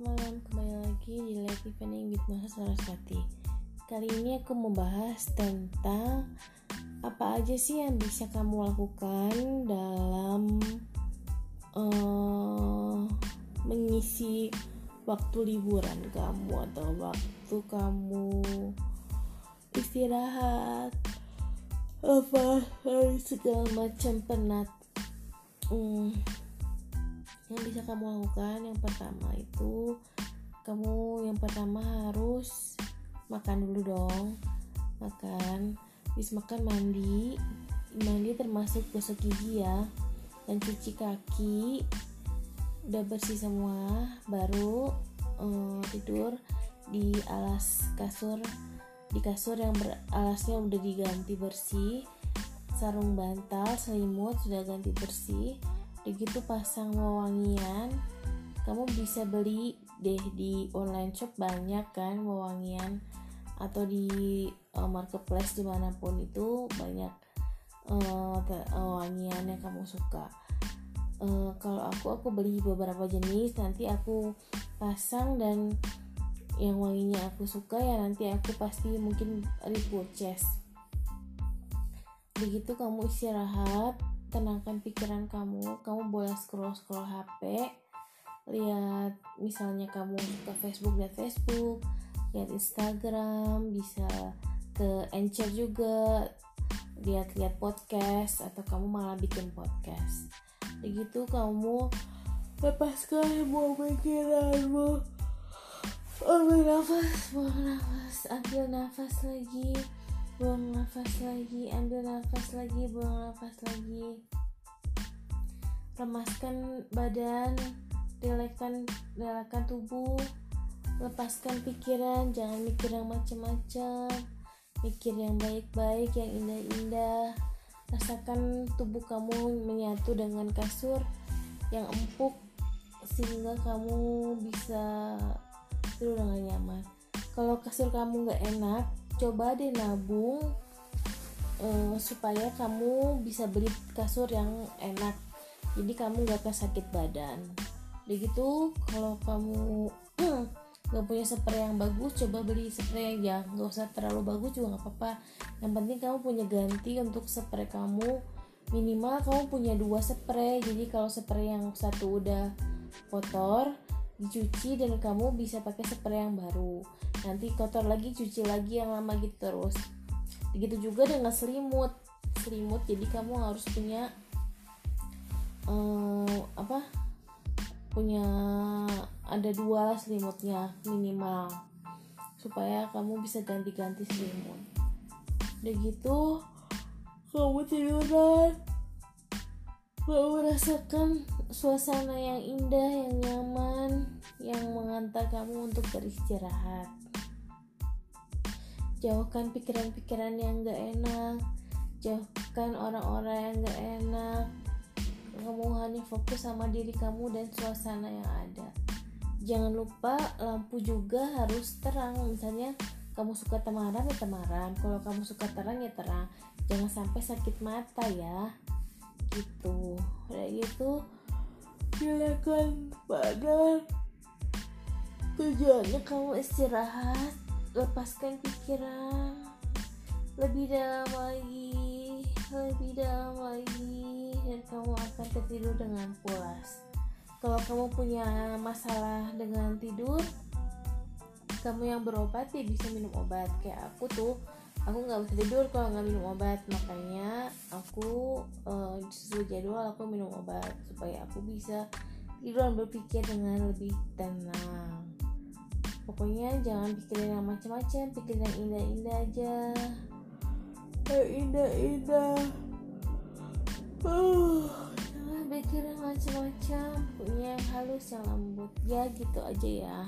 malam, kembali lagi di Live Evening with Nasa Saraswati. Kali ini aku membahas tentang Apa aja sih yang bisa kamu lakukan dalam uh, Mengisi waktu liburan kamu Atau waktu kamu istirahat Apa segala macam penat. Hmm yang bisa kamu lakukan yang pertama itu kamu yang pertama harus makan dulu dong makan. Bis makan mandi mandi termasuk gosok gigi ya dan cuci kaki. Udah bersih semua baru um, tidur di alas kasur di kasur yang beralasnya udah diganti bersih. Sarung bantal selimut sudah ganti bersih begitu pasang wewangian. Kamu bisa beli deh di online shop banyak kan wewangian. Atau di uh, marketplace di mana pun itu banyak uh, wewangian yang kamu suka. Uh, kalau aku aku beli beberapa jenis. Nanti aku pasang dan yang wanginya aku suka ya nanti aku pasti mungkin repurchase begitu kamu istirahat tenangkan pikiran kamu kamu boleh scroll scroll HP lihat misalnya kamu ke Facebook lihat Facebook lihat Instagram bisa ke Anchor juga lihat-lihat podcast atau kamu malah bikin podcast. Begitu kamu lepaskan semua pikiranmu ambil nafas buang nafas ambil nafas lagi buang nafas lagi ambil nafas lagi buang nafas lagi. Lemaskan badan relaxkan relaxkan tubuh. Lepaskan pikiran jangan mikir yang macam-macam. Mikir yang baik-baik yang indah-indah. Rasakan tubuh kamu menyatu dengan kasur yang empuk sehingga kamu bisa tidur dengan nyaman. Kalau kasur kamu nggak enak coba deh nabung uh, supaya kamu bisa beli kasur yang enak. Jadi kamu gak akan sakit badan begitu kalau kamu nggak punya spray yang bagus coba beli spray yang ya nggak usah terlalu bagus juga nggak apa-apa. Yang penting kamu punya ganti untuk spray kamu. Minimal kamu punya dua spray. Jadi kalau spray yang satu udah kotor dicuci dan kamu bisa pakai spray yang baru. Nanti kotor lagi cuci lagi yang lama gitu terus. Begitu juga dengan selimut. Selimut jadi kamu harus punya um, apa? Punya ada dua selimutnya minimal. Supaya kamu bisa ganti-ganti selimut. Udah gitu kamu tiduran. Kamu merasakan suasana yang indah, yang nyaman, yang mengantar kamu untuk beristirahat. Jauhkan pikiran-pikiran yang gak enak, jauhkan orang-orang yang gak enak. Kamu hanya fokus sama diri kamu dan suasana yang ada. Jangan lupa lampu juga harus terang. Misalnya kamu suka temaram ya temaram. Kalau kamu suka terang ya terang. Jangan sampai sakit mata ya. Gitu. Udah gitu silakan badan tujuannya kamu istirahat lepaskan pikiran. Lebih dalam lagi lebih dalam lagi dan kamu akan tertidur dengan pulas kalau kamu punya masalah dengan tidur kamu yang berobat ya bisa minum obat. Kayak aku tuh aku nggak bisa tidur kalau nggak minum obat. Makanya aku uh, sesuai jadwal aku minum obat supaya aku bisa tidur dan berpikir dengan lebih tenang. Pokoknya jangan pikirin yang macam-macam pikirin yang indah-indah aja. Yang indah-indah. Uh, jangan pikirin macam-macam punya yang halus yang lembut. Ya gitu aja ya